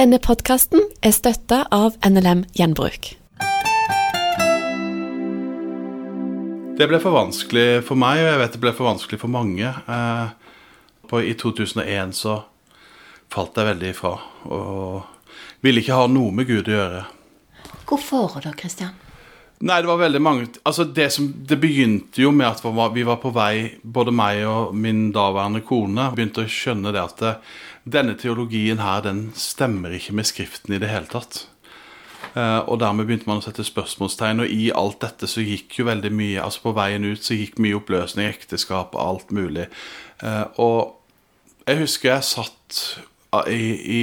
Denne podkasten er støtta av NLM Gjenbruk. Det ble for vanskelig for meg, og jeg vet det ble for vanskelig for mange. Eh, på, I 2001 så falt jeg veldig ifra, og ville ikke ha noe med Gud å gjøre. Hvorfor da, Kristian? Nei, det var veldig mange Altså, det, som, det begynte jo med at vi var på vei, både meg og min daværende kone, begynte å skjønne det at det, denne teologien her, den stemmer ikke med Skriften i det hele tatt. Uh, og dermed begynte man å sette spørsmålstegn, og i alt dette så gikk jo veldig mye Altså på veien ut så gikk mye oppløsning, ekteskap og alt mulig. Uh, og jeg husker jeg satt i, i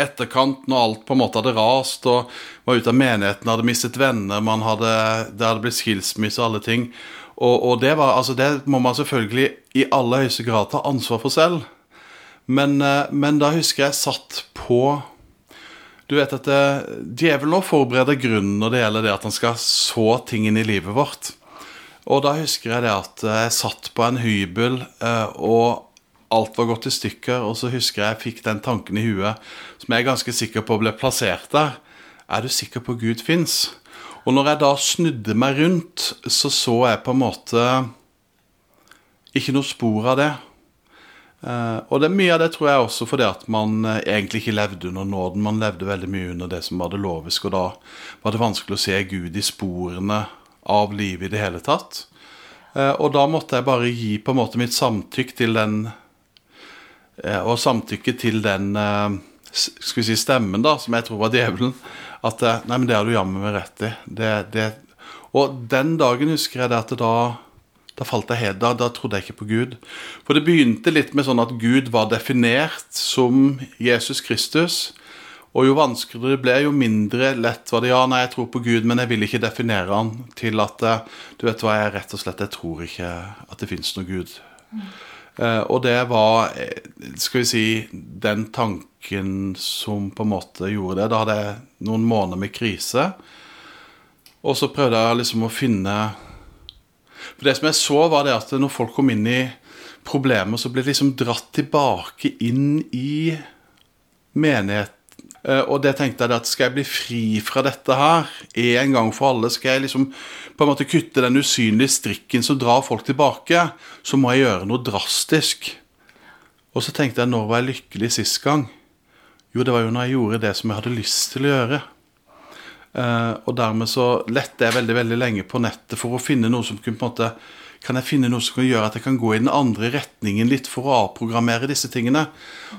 etterkant, når alt på en måte hadde rast, og var ute av menigheten, hadde mistet venner, hadde, det hadde blitt skilsmisse og alle ting. Og, og det, var, altså det må man selvfølgelig i aller høyeste grad ta ansvar for selv. Men, eh, men da husker jeg satt på Du vet at eh, djevelen nå forbereder grunnen når det gjelder det at han skal så ting inn i livet vårt. Og da husker jeg det at jeg satt på en hybel, eh, og alt var gått i stykker. Og så husker jeg jeg fikk den tanken i huet som jeg er ganske sikker på ble plassert der. Er du sikker på Gud fins? Og når jeg da snudde meg rundt, så så jeg på en måte ikke noe spor av det. Uh, og det mye av det tror jeg også fordi at man uh, egentlig ikke levde under nåden. Man levde veldig mye under det som var det loviske, og da var det vanskelig å se Gud i sporene av livet i det hele tatt. Uh, og da måtte jeg bare gi på en måte mitt samtykk til den Og samtykke til den skal vi si stemmen, da, som jeg tror var djevelen. At Nei, men det har du jammen meg rett i. Det, det. Og den dagen husker jeg det at det da da falt jeg helt, da, da trodde jeg ikke på Gud. For det begynte litt med sånn at Gud var definert som Jesus Kristus. Og jo vanskeligere det ble, jo mindre lett var det. Ja, nei, jeg tror på Gud, men jeg vil ikke definere han til at Du vet hva, jeg rett og slett jeg tror ikke at det fins noe Gud. Mm. Uh, og det var, skal vi si, den tanken som på en måte gjorde det. Da hadde jeg noen måneder med krise. Og så prøvde jeg liksom å finne for Det som jeg så, var det at når folk kom inn i problemer, så ble de liksom dratt tilbake inn i menighet. Eh, og det tenkte jeg at skal jeg bli fri fra dette her en gang for alle, skal jeg liksom på en måte kutte den usynlige strikken som drar folk tilbake, så må jeg gjøre noe drastisk. Og så tenkte jeg når var jeg lykkelig sist gang? Jo, det var jo når jeg gjorde det som jeg hadde lyst til å gjøre. Uh, og dermed så lette jeg veldig veldig lenge på nettet for å finne noe som kunne på en måte kan jeg finne noe som kan gjøre at jeg kan gå i den andre retningen litt for å avprogrammere disse tingene.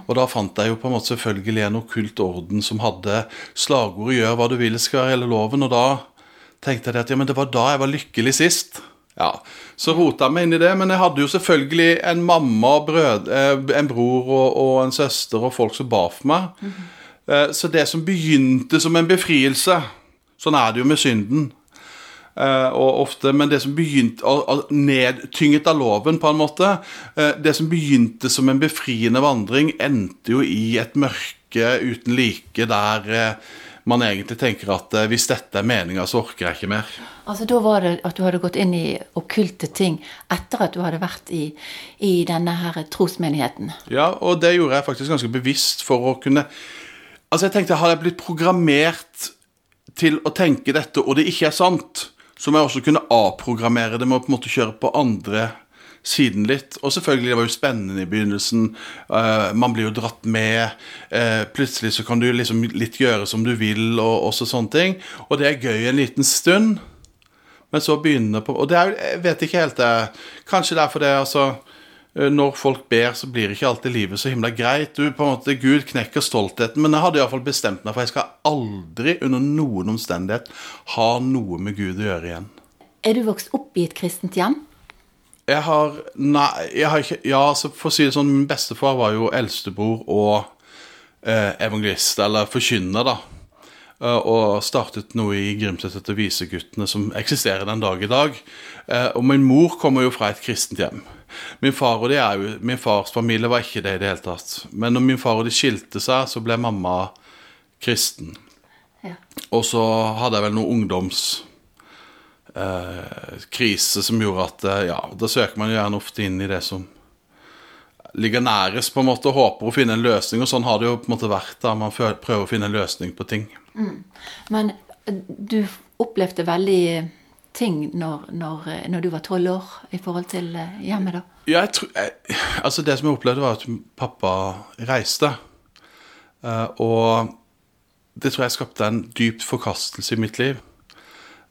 Og da fant jeg jo på en måte selvfølgelig en okkult orden som hadde slagordet 'gjør hva du vil', skal være hele loven. Og da tenkte jeg at ja, men det var da jeg var lykkelig sist. Ja, Så rota jeg meg inn i det, men jeg hadde jo selvfølgelig en mamma, brød, eh, en bror og, og, en søster og folk som ba for meg. Mm -hmm. Så det som begynte som en befrielse Sånn er det jo med synden. Uh, og ofte, Men det som begynte nedtynget av loven, på en måte uh, Det som begynte som en befriende vandring, endte jo i et mørke uten like, der uh, man egentlig tenker at hvis dette er meninga, så orker jeg ikke mer. Altså Da var det at du hadde gått inn i okkulte ting etter at du hadde vært i, i denne her trosmenigheten? Ja, og det gjorde jeg faktisk ganske bevisst for å kunne Altså jeg tenkte, Hadde jeg blitt programmert til å tenke dette, og det ikke er sant, så må jeg også kunne avprogrammere det med å på en måte kjøre på andre siden litt. Og selvfølgelig, det var jo spennende i begynnelsen. Uh, man blir jo dratt med. Uh, plutselig så kan du liksom litt gjøre som du vil, og også sånne ting. Og det er gøy en liten stund. Men så begynner på Og det er, jo jeg vet ikke helt det. Kanskje det er fordi altså Eh, når folk ber, så blir ikke alltid livet så himla greit. Du, på en måte, Gud knekker stoltheten, men jeg hadde iallfall bestemt meg for jeg skal aldri under noen omstendighet ha noe med Gud å gjøre igjen. Er du vokst opp i et kristent hjem? Jeg har Nei, jeg har ikke Ja, så for å si det sånn, min bestefar var jo eldstebror og eh, evangelist, eller forkynner, da. Eh, og startet noe i Grimset etter Viseguttene, som eksisterer den dag i dag. Eh, og min mor kommer jo fra et kristent hjem. Min far og de er jo, min fars familie var ikke det i det hele tatt. Men når min far og de skilte seg, så ble mamma kristen. Ja. Og så hadde jeg vel noe ungdomskrise eh, som gjorde at eh, Ja, da søker man jo gjerne ofte inn i det som ligger nærest, på en måte, og håper å finne en løsning. Og sånn har det jo på en måte vært da man prøver å finne en løsning på ting. Men eh, du opplevde veldig ting når, når, eh, når du var tolv år i forhold til eh, hjemmet, da? Ja, tror, jeg, altså Det som jeg opplevde, var at pappa reiste. Eh, og det tror jeg skapte en dyp forkastelse i mitt liv.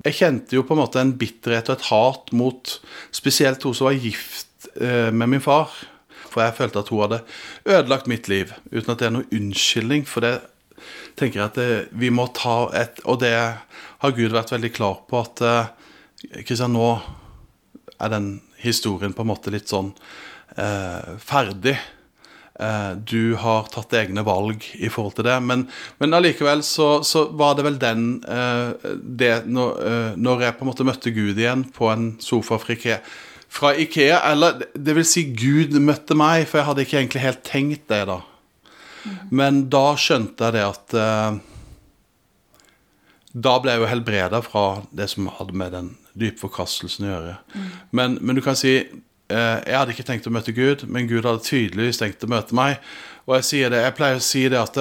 Jeg kjente jo på en måte en bitterhet og et hat mot spesielt hun som var gift med min far. For jeg følte at hun hadde ødelagt mitt liv, uten at det er noen unnskyldning. For det tenker jeg at vi må ta et Og det har Gud vært veldig klar på, at Kristian, nå er den historien på en måte litt sånn eh, ferdig. Eh, du har tatt egne valg i forhold til det, men, men allikevel så, så var det vel den eh, det når, eh, når jeg på en måte møtte Gud igjen på en sofa fra Ikea, fra Ikea Eller det vil si, Gud møtte meg, for jeg hadde ikke egentlig helt tenkt det da. Men da skjønte jeg det at eh, da ble jeg jo helbreda fra det som hadde med den dype forkastelsen å gjøre. Men, men du kan si eh, Jeg hadde ikke tenkt å møte Gud, men Gud hadde tydeligvis tenkt å møte meg. Og jeg sier det, jeg pleier å si det at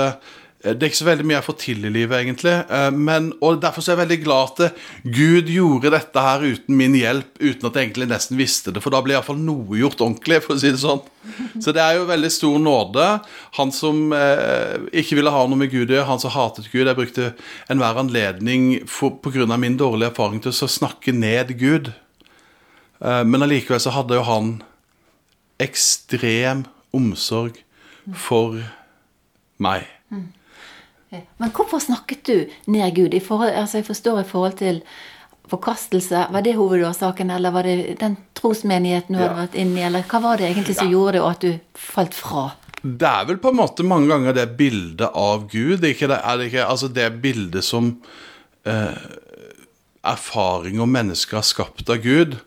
det, det er ikke så veldig mye jeg får til i livet, egentlig. eh, Men, og Derfor er jeg veldig glad at Gud gjorde dette her uten min hjelp, uten at jeg egentlig nesten visste det. For da ble iallfall noe gjort ordentlig, for å si det sånn. Så det er jo veldig stor nåde. Han som eh, ikke ville ha noe med Gud å gjøre, han som hatet Gud Jeg brukte enhver anledning på grunn av min dårlige erfaring til å snakke ned Gud. Eh, men allikevel så hadde jo han ekstrem omsorg for meg. Men hvorfor snakket du ned Gud? I forhold, altså jeg forstår i forhold til forkastelse. Var det hovedårsaken, eller var det den trosmenigheten du Ja. hadde vært inne i? Eller hva var det egentlig som gjorde det, og at du falt fra? Det er vel på en måte mange ganger det bildet av Gud. Ikke det, er det ikke altså det bildet som eh, erfaring og mennesker har skapt av Gud.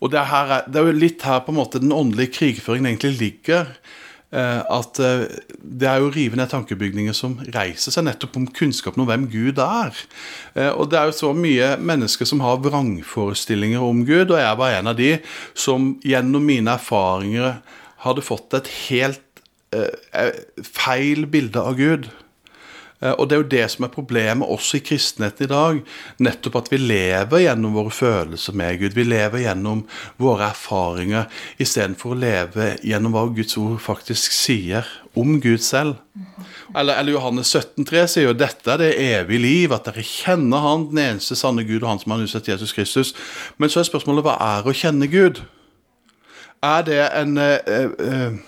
Og det er, det er jo litt her på en måte den åndelige krigføringen egentlig ligger. Eh, at eh, det er jo rivende tankebygninger som reiser seg nettopp om kunnskapen om hvem Gud er. Eh, og det er jo så mye mennesker som har vrangforestillinger om Gud, og jeg var en av de som gjennom mine erfaringer hadde fått et helt eh, feil bilde av Gud. Eh, Og det er jo det som er problemet også i kristenheten i dag. Nettopp at vi lever gjennom våre følelser med Gud. Vi lever gjennom våre erfaringer istedenfor å leve gjennom hva Guds ord faktisk sier om Gud selv. Eller, eller Johannes 17,3 sier jo dette er det evige liv, at dere kjenner Han, den eneste sanne Gud, og Han som har utsatt Jesus Kristus. Men så er spørsmålet hva er å kjenne Gud? Er det en eh, eh,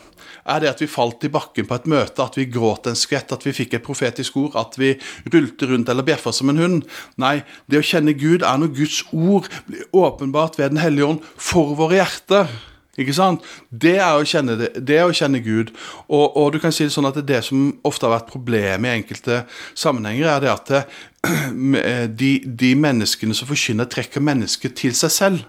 er det at vi falt i bakken på et møte, at vi gråt en skvett, at vi fikk et profetisk ord, at vi rulte rundt eller bjeffa som en hund? Nei, det å kjenne Gud er når Guds ord blir åpenbart ved Den hellige ånd for våre hjerter. Ikke sant? Det er å kjenne, det, det er å kjenne Gud. Og, og du kan si det sånn at det, det som ofte har vært problemet i enkelte sammenhenger, er det at det, de, de menneskene som forkynner, trekker mennesket til seg selv.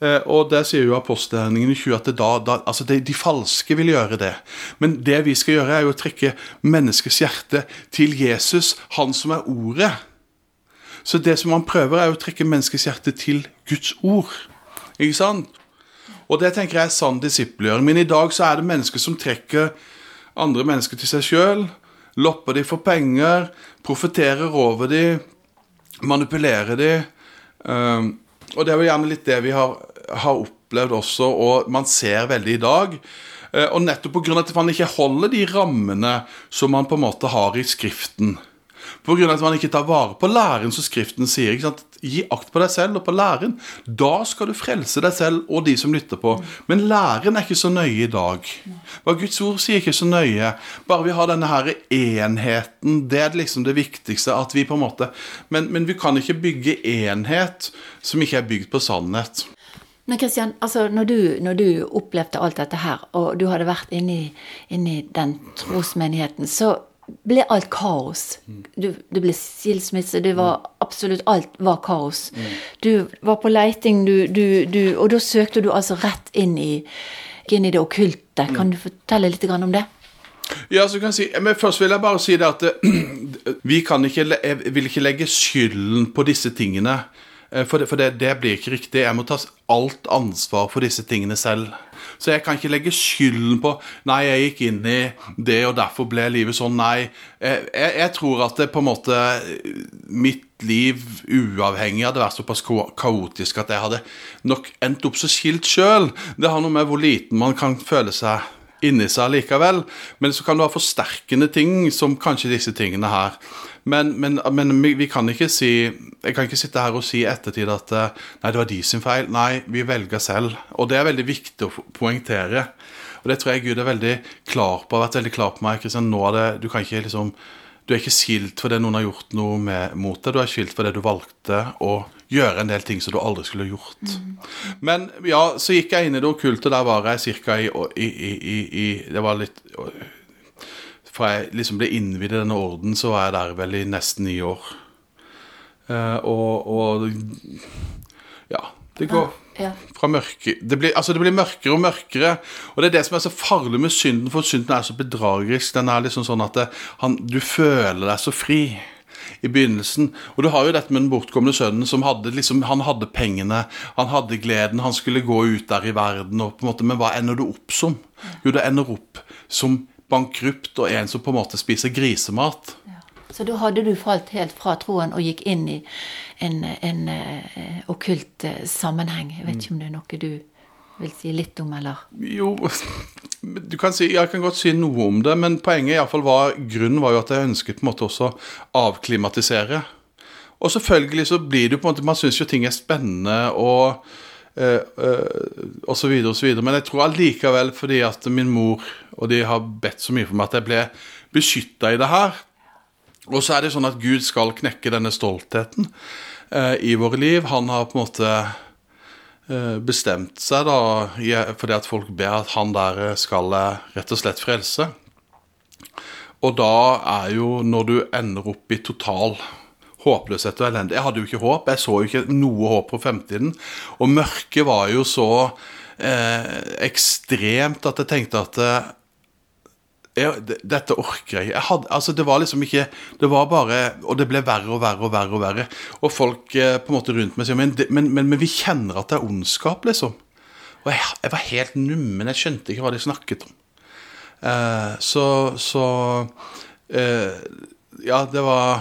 Eh, og der sier jo apostelgjerningene i 20 at da, da, altså de, de falske vil gjøre det. Men det vi skal gjøre, er jo å trekke menneskets hjerte til Jesus, han som er ordet. Så det som han prøver, er å trekke menneskets hjerte til Guds ord. Ikke sant? Og det tenker jeg er sann disippelgjøring. Men i dag så er det mennesker som trekker andre mennesker til seg sjøl. Lopper de for penger, profeterer over de, manipulerer de. Um, og det er jo gjerne litt det vi har, har opplevd også, og man ser veldig i dag. Eh, Og nettopp pga. at man ikke holder de rammene som man på en måte har i Skriften. Pga. at man ikke tar vare på læren som Skriften sier. ikke sant? Gi akt på deg selv og på læren. Da skal du frelse deg selv og de som lytter på. Men læren er ikke så nøye i dag. Hva Guds ord sier ikke så nøye. Bare vi har denne her enheten, det er liksom det viktigste. at vi på en måte, Men, men vi kan ikke bygge enhet som ikke er bygd på sannhet. Men Kristian, altså når du, når du opplevde alt dette her, og du hadde vært inni, inni den trosmenigheten, så ble alt kaos. Du, det ble skilsmisse, det var absolutt alt var kaos. Du var på leiting, du, du, du, og da søkte du altså rett inn i, inn i det okkulte. Kan du fortelle litt om det? Ja, så kan jeg si, men Først vil jeg bare si det at eh, vi kan ikke, jeg vil ikke legge skylden på disse tingene. Eh, For, det, for det, det blir ikke riktig. Jeg må ta alt ansvar for disse tingene selv. Så jeg kan ikke legge skylden på Nei, jeg gikk inn i det, og derfor ble livet sånn. Nei. Jeg, jeg, jeg tror at det på en måte Mitt liv uavhengig hadde vært såpass kaotisk at jeg hadde nok endt opp så skilt sjøl. Det har noe med hvor liten man kan føle seg inni seg likevel. Men så kan det være forsterkende ting, som kanskje disse tingene her. Men, men, men vi kan ikke si Jeg kan ikke sitte her og si i ettertid at eh, Nei, det var de sin feil. Nei, vi velger selv. Og det er veldig viktig å poengtere. Og det tror jeg Gud er veldig klar på, har vært veldig klar på meg. Kristian, nå er det, Du kan ikke liksom Du er ikke skilt fordi noen har gjort noe med, mot deg. Du er skilt fordi du valgte å gjøre en del ting som du aldri skulle gjort. Men ja, så gikk jeg inn i det okkulte. Der var jeg ca. I, i, i, i, i Det var litt Fra jeg liksom ble innvidd i denne orden, så var jeg der vel i nesten ni år. Eh, og, og Ja. Det går Ja. fra mørke det blir, altså det blir mørkere og mørkere. Og det er det som er så farlig med synden, for synden er så bedragerisk. Den er liksom sånn at det, han, du føler deg så fri i begynnelsen. Og du har jo dette med den bortkomne sønnen som hadde liksom, han hadde pengene, han hadde gleden, han skulle gå ut der i verden, og på en måte, men hva ender du opp som? Jo, det ender opp som bankrupt og en som på en måte spiser grisemat. Så da hadde du falt helt fra troen og gikk inn i en, en eh, okkult eh, sammenheng. Jeg vet ikke om det er noe du vil si litt om, eller? Jo, du kan si, jeg kan godt si noe om det, men poenget i alle fall var, grunnen var jo at jeg ønsket på en måte også avklimatisere. Og selvfølgelig så blir det jo på en måte, man syns jo ting er spennende og eh, eh, og så videre og så videre. Men jeg tror allikevel fordi at min mor og de har bedt så mye for meg at jeg ble beskytta i det her. Og så er det sånn at Gud skal knekke denne stoltheten eh, i våre liv. Han har på en måte eh, bestemt seg da, fordi at folk ber at han der skal eh, rett og slett frelse. Og da er jo når du ender opp i total håpløshet og elendighet Jeg hadde jo ikke håp, jeg så jo ikke noe håp på fremtiden. Og mørket var jo så eh, ekstremt at jeg tenkte at eh, jeg, dette orker jeg. Jeg hadde, altså det var liksom ikke Det var bare Og det ble verre og verre og verre. Og verre Og folk eh, på en måte rundt meg sier men, men, men, men vi kjenner at det er ondskap, liksom. Og jeg, jeg var helt nummen. Jeg skjønte ikke hva de snakket om. Eh, så så eh, Ja, det var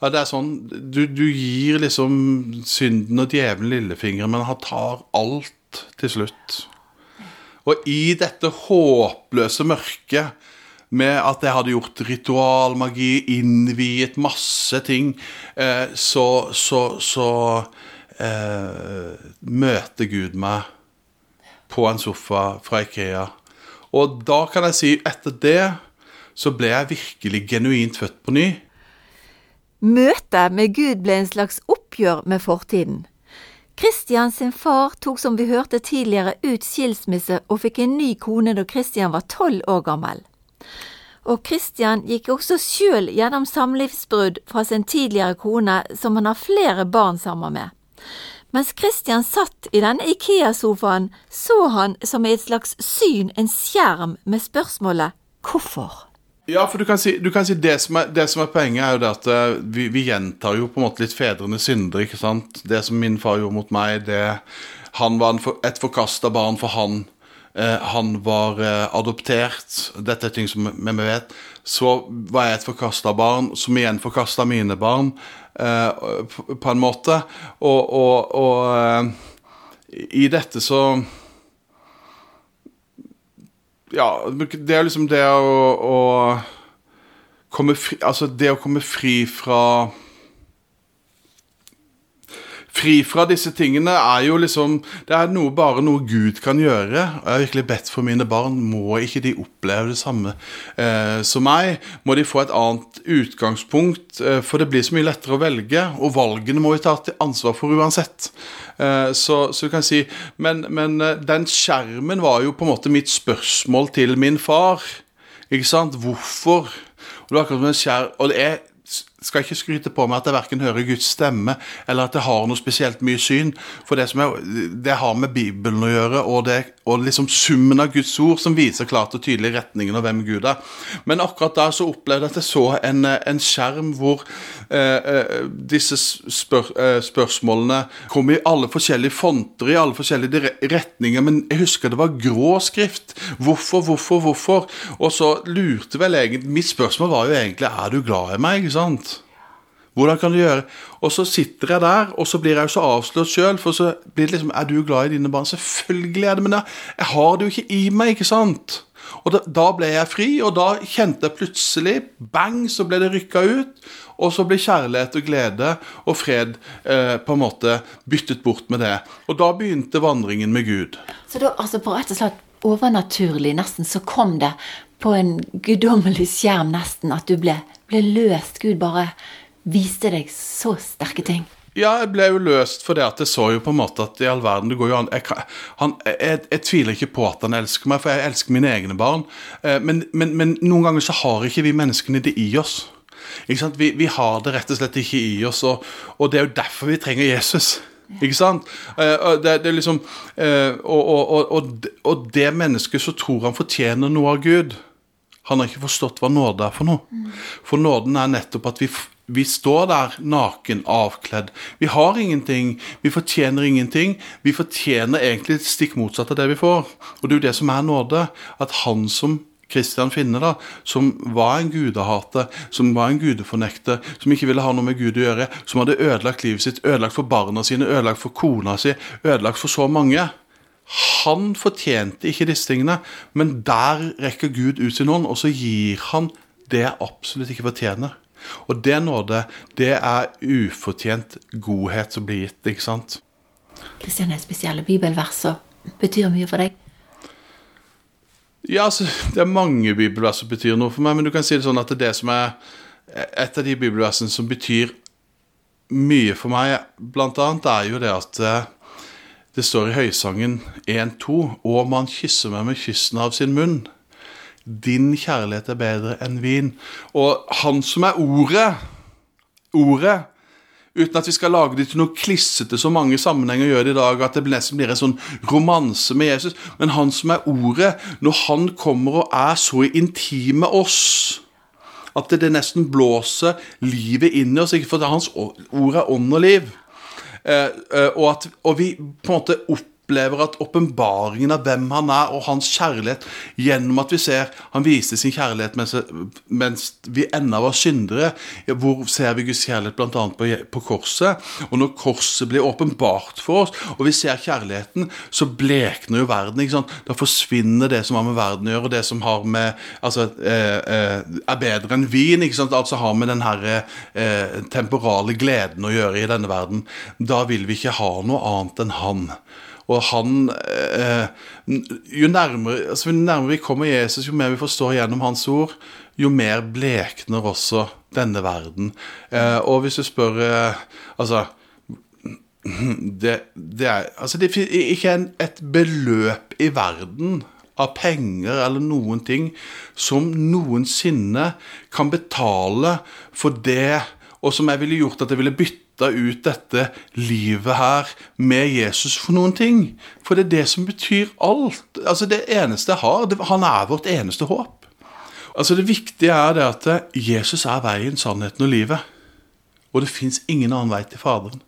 Ja, det er sånn Du, du gir liksom synden og djevelen lillefingeren, men han tar alt til slutt. Og i dette håpløse mørket med at jeg hadde gjort ritualmagi, innviet masse ting, eh, så, så, så eh, møter Gud meg på en sofa fra Ikea. Og da kan jeg si, etter det så ble jeg virkelig genuint født på ny. Møtet med Gud ble en slags oppgjør med fortiden. Kristian sin far tok som vi hørte tidligere ut skilsmisse og fikk en ny kone da Kristian var tolv år gammel. Og Kristian gikk også sjøl gjennom samlivsbrudd fra sin tidligere kone som han har flere barn sammen med. Mens Kristian satt i denne Ikea-sofaen, så han som i et slags syn en skjerm med spørsmålet hvorfor? Ja, for du kan si, du kan si det, som er, det som er poenget, er jo det at eh, vi, vi gjentar jo på en måte litt fedrenes synder, ikke sant. Det som min far gjorde mot meg, det Han var for, et forkasta barn for han. Eh, han var eh, adoptert. Dette er ting som vi vet. Så var jeg et forkasta barn, som igjen forkasta mine barn, eh, på, på en måte. Og, og, og eh, i dette så ja, det er liksom det å, å komme fri, Altså det å komme fri fra Fri fra disse tingene er jo liksom Det er noe, bare noe Gud kan gjøre. Og jeg har virkelig bedt for mine barn. Må ikke de oppleve det samme eh, som meg? Må de få et annet utgangspunkt? Eh, for det blir så mye lettere å velge, og valgene må vi ta til ansvar for uansett. Eh, så, så du kan si men, men eh, den skjermen var jo på en måte mitt spørsmål til min far. Ikke sant? Hvorfor? Og det er akkurat som en skjerm og det er skal ikke skryte på meg at jeg verken hører Guds stemme eller at jeg har noe spesielt mye syn. For det, er, det har med Bibelen å gjøre, og, det, og liksom summen av Guds ord som viser klart og tydelig retningen av hvem Gud er. Men akkurat da så opplevde jeg at jeg så en, en skjerm hvor eh, eh disse spør, eh, spørsmålene kom i alle forskjellige fonter, i alle forskjellige retninger. Men jeg husker det var grå skrift. Hvorfor, hvorfor, hvorfor? Og så lurte vel egentlig Mitt spørsmål var jo egentlig er du glad i meg. ikke sant? Hvordan kan du gjøre Og så sitter jeg der, og så blir jeg jo så avslørt sjøl. For så blir det liksom Er du glad i dine barn? Selvfølgelig er det, men jeg, har det jo ikke i meg, ikke sant? Og da, da, ble jeg fri, og da kjente jeg plutselig Bang, så ble det rykka ut. Og så ble kjærlighet og glede og fred eh, på en måte byttet bort med det. Og da begynte vandringen med Gud. Så da, altså på rett og slett overnaturlig, nesten, så kom det på en guddommelig skjerm, nesten, at du ble, ble løst. Gud bare viste deg så sterke ting. Ja, jeg ble jo løst for det at jeg så jo på en måte at i all verden det går jo an jeg, han, jeg, jeg, tviler ikke på at han elsker meg, for jeg elsker mine egne barn. Eh, men, men, men noen ganger så har ikke vi menneskene det i oss. Vi, vi, har det rett og slett ikke i oss, og, og det er jo derfor vi trenger Jesus. Ikke sant? Eh, det, det er liksom, eh, og, og, og, og, det mennesket som tror han fortjener noe av Gud. Han har ikke forstått hva nåde er for noe. For nåden er nettopp at vi, vi står der naken, avkledd. Vi har ingenting. Vi fortjener ingenting. Vi fortjener egentlig stikk motsatt av det vi får. Og det er jo det som er nåde. At han som Kristian Finne, da, som var en gudehater, som var en gudefornekter, som ikke ville ha noe med Gud å gjøre, som hadde ødelagt livet sitt, ødelagt for barna sine, ødelagt for kona si, ødelagt for så mange. Han fortjente ikke disse tingene, men der rekker Gud ut sin hånd, og så gir han det jeg absolutt ikke fortjener. Og det nåde, det er ufortjent godhet som blir gitt, ikke sant? Kristian, er spesielle bibelverser betyr mye for deg? Ja, altså, det er mange bibelvers som betyr noe for meg, men du kan si det sånn at det, er det som er et av de bibelversene som betyr mye for meg, blant annet, er jo det at eh, det står i Høysangen 1-2 Og man kysser meg med kyssen av sin munn. Din kjærlighet er bedre enn vin. Og han som er ordet, ordet Uten at vi skal lage det til noe klissete som mange sammenhenger gjør det i dag, at det nesten blir en sånn romanse med Jesus. Men han som er ordet, når han kommer og er så intim med oss at det nesten blåser livet inn i oss, ikke for hans ord er ånd og liv. Eh, eh, og, at, og vi på en måte opp opplever at åpenbaringen av hvem han er, og hans kjærlighet, gjennom at vi ser han viste sin kjærlighet mens, mens vi ennå var syndere. Hvor ser vi Guds kjærlighet bl.a. På, på korset? Og når korset blir åpenbart for oss, og vi ser kjærligheten, så blekner jo verden. ikke sant? Da forsvinner det som har med verden å gjøre, og det som har med, altså, eh, eh, er bedre enn vin. ikke sant? Altså har med den her eh, temporale gleden å gjøre i denne verden. Da vil vi ikke ha noe annet enn han. Og han eh, jo, nærmere, altså, jo nærmere vi kommer Jesus, jo mer vi forstår gjennom hans ord, jo mer blekner også denne verden. Eh, og hvis du spør eh, Altså det, det, er altså det ikke en, et beløp i verden av penger eller noen ting som noensinne kan betale for det, og som jeg ville gjort at jeg ville bytte ut dette livet her med Jesus for noen ting. For det er det som betyr alt. Altså Det eneste jeg har, det, han er vårt eneste håp. Altså Det viktige er det at Jesus er veien, sannheten og livet. Og det fins ingen annen vei til Faderen.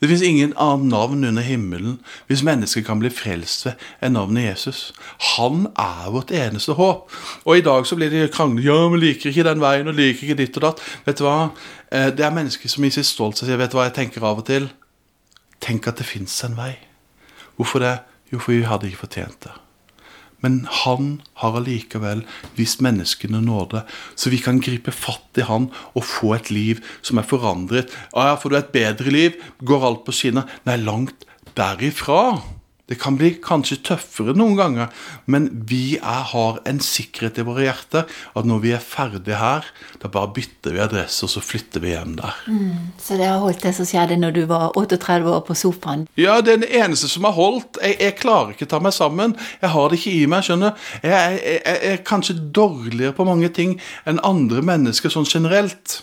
Det fins ingen annen navn under himmelen hvis mennesker kan bli frelst ved enn navnet Jesus. Han er vårt eneste håp. Og i dag så blir det krangler. Ja, vi liker ikke den veien og liker ikke ditt og datt. Vet du hva? Eh, det er mennesker som i sin stolthet sier Vet du hva jeg tenker av og til? Tenk at det fins en vei. Hvorfor det? Jo, for vi hadde ikke fortjent det. Men han har allikevel vist menneskene nåde, så vi kan gripe fatt i han og få et liv som er forandret. Ja, får du et bedre liv? Går alt på skinner? Nei, langt derifra. Det kan bli kanskje tøffere noen ganger, men vi er, har en sikkerhet i våre hjerter at når vi er ferdige her, da bare bytter vi adresse, og så flytter vi hjem der. Mm, så det har holdt det som skjedde når du var 38 år på sofaen? Ja, det er den eneste som har holdt. Jeg, jeg klarer ikke å ta meg sammen. Jeg har det ikke i meg, skjønner Jeg, jeg, jeg er kanskje dårligere på mange ting enn andre mennesker sånn generelt.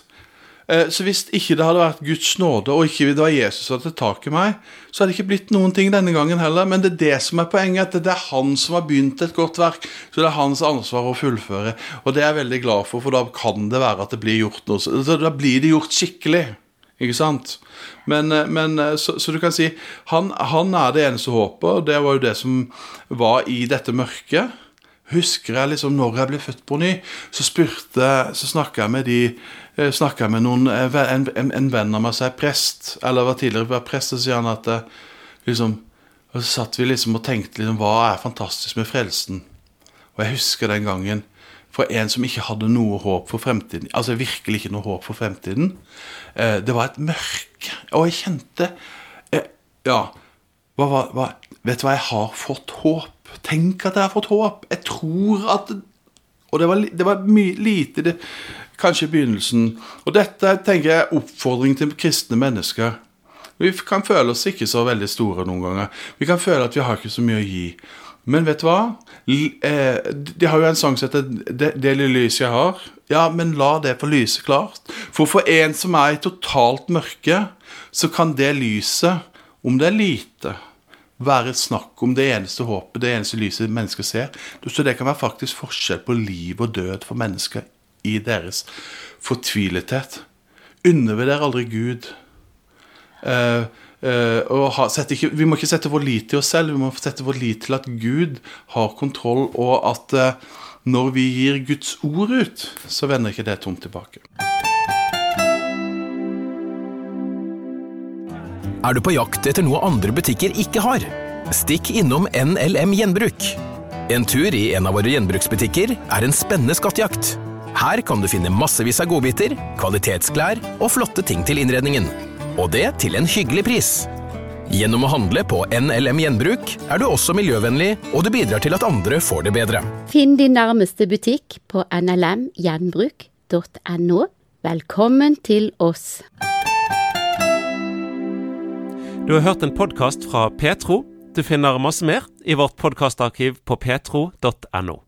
Eh, Så hvis ikke det hadde vært Guds nåde, og ikke det var Jesus som hadde tatt tak i meg, så hadde det ikke blitt noen ting denne gangen heller. Men det er det som er poenget, at det er han som har begynt et godt verk. Så det er hans ansvar å fullføre. Og det er jeg veldig glad for, for da kan det være at det blir gjort noe. Da blir det gjort skikkelig. Ikke sant? Men, eh, men eh, så, så du kan si han, han er det eneste håpet, og det var jo det som var i dette mørket. Husker jeg liksom når jeg ble født på ny, så spurte Så snakka jeg med de eh, snakket med noen eh, en, en, en venn av meg som er prest, eller var tidligere var prest, og sier han at eh, liksom Og så satt vi liksom og tenkte liksom Hva er fantastisk med frelsen? Og jeg husker den gangen for en som ikke hadde noe håp for fremtiden. Altså virkelig ikke noe håp for fremtiden. Det var et mørke. Og jeg kjente Ja. Hva, hva, hva, vet du hva, jeg har fått håp. Tenk at jeg har fått håp. Jeg tror at Og det var, det var mye lite det, kanskje i begynnelsen. Og dette tenker jeg er oppfordring til kristne mennesker. Vi kan føle oss ikke så veldig store noen ganger. Vi kan føle at vi har ikke så mye å gi. Men vet du hva? Eh, de har jo en sang som heter 'Det lille lyset jeg har'. Ja, men la det få lyse klart. For for en som er i totalt mørke, så kan det lyset, om det er lite, være et snakk om det eneste håpet, det eneste lyset mennesker ser. Så det kan være faktisk forskjell på liv og død for mennesker i deres fortvilethet. Undervurder aldri Gud? Eh, eh, ha, ikke, vi må ikke sette vår lit til oss selv, vi må sette vår lit til at Gud har kontroll, og at eh, når vi gir Guds ord ut, så vender ikke det tomt tilbake. Er du på jakt etter noe andre butikker ikke har? Stikk innom NLM Gjenbruk. En tur i en av våre gjenbruksbutikker er en spennende skattejakt. Her kan du finne massevis av godbiter, kvalitetsklær og flotte ting til innredningen. Og det til en hyggelig pris. Gjennom å handle på NLM Gjenbruk er du også miljøvennlig, og du bidrar til at andre får det bedre. Finn din nærmeste butikk på nlmgjenbruk.no. Velkommen til oss. Du har hørt en podkast fra Petro. Du finner masse mer i vårt podkastarkiv på petro.no.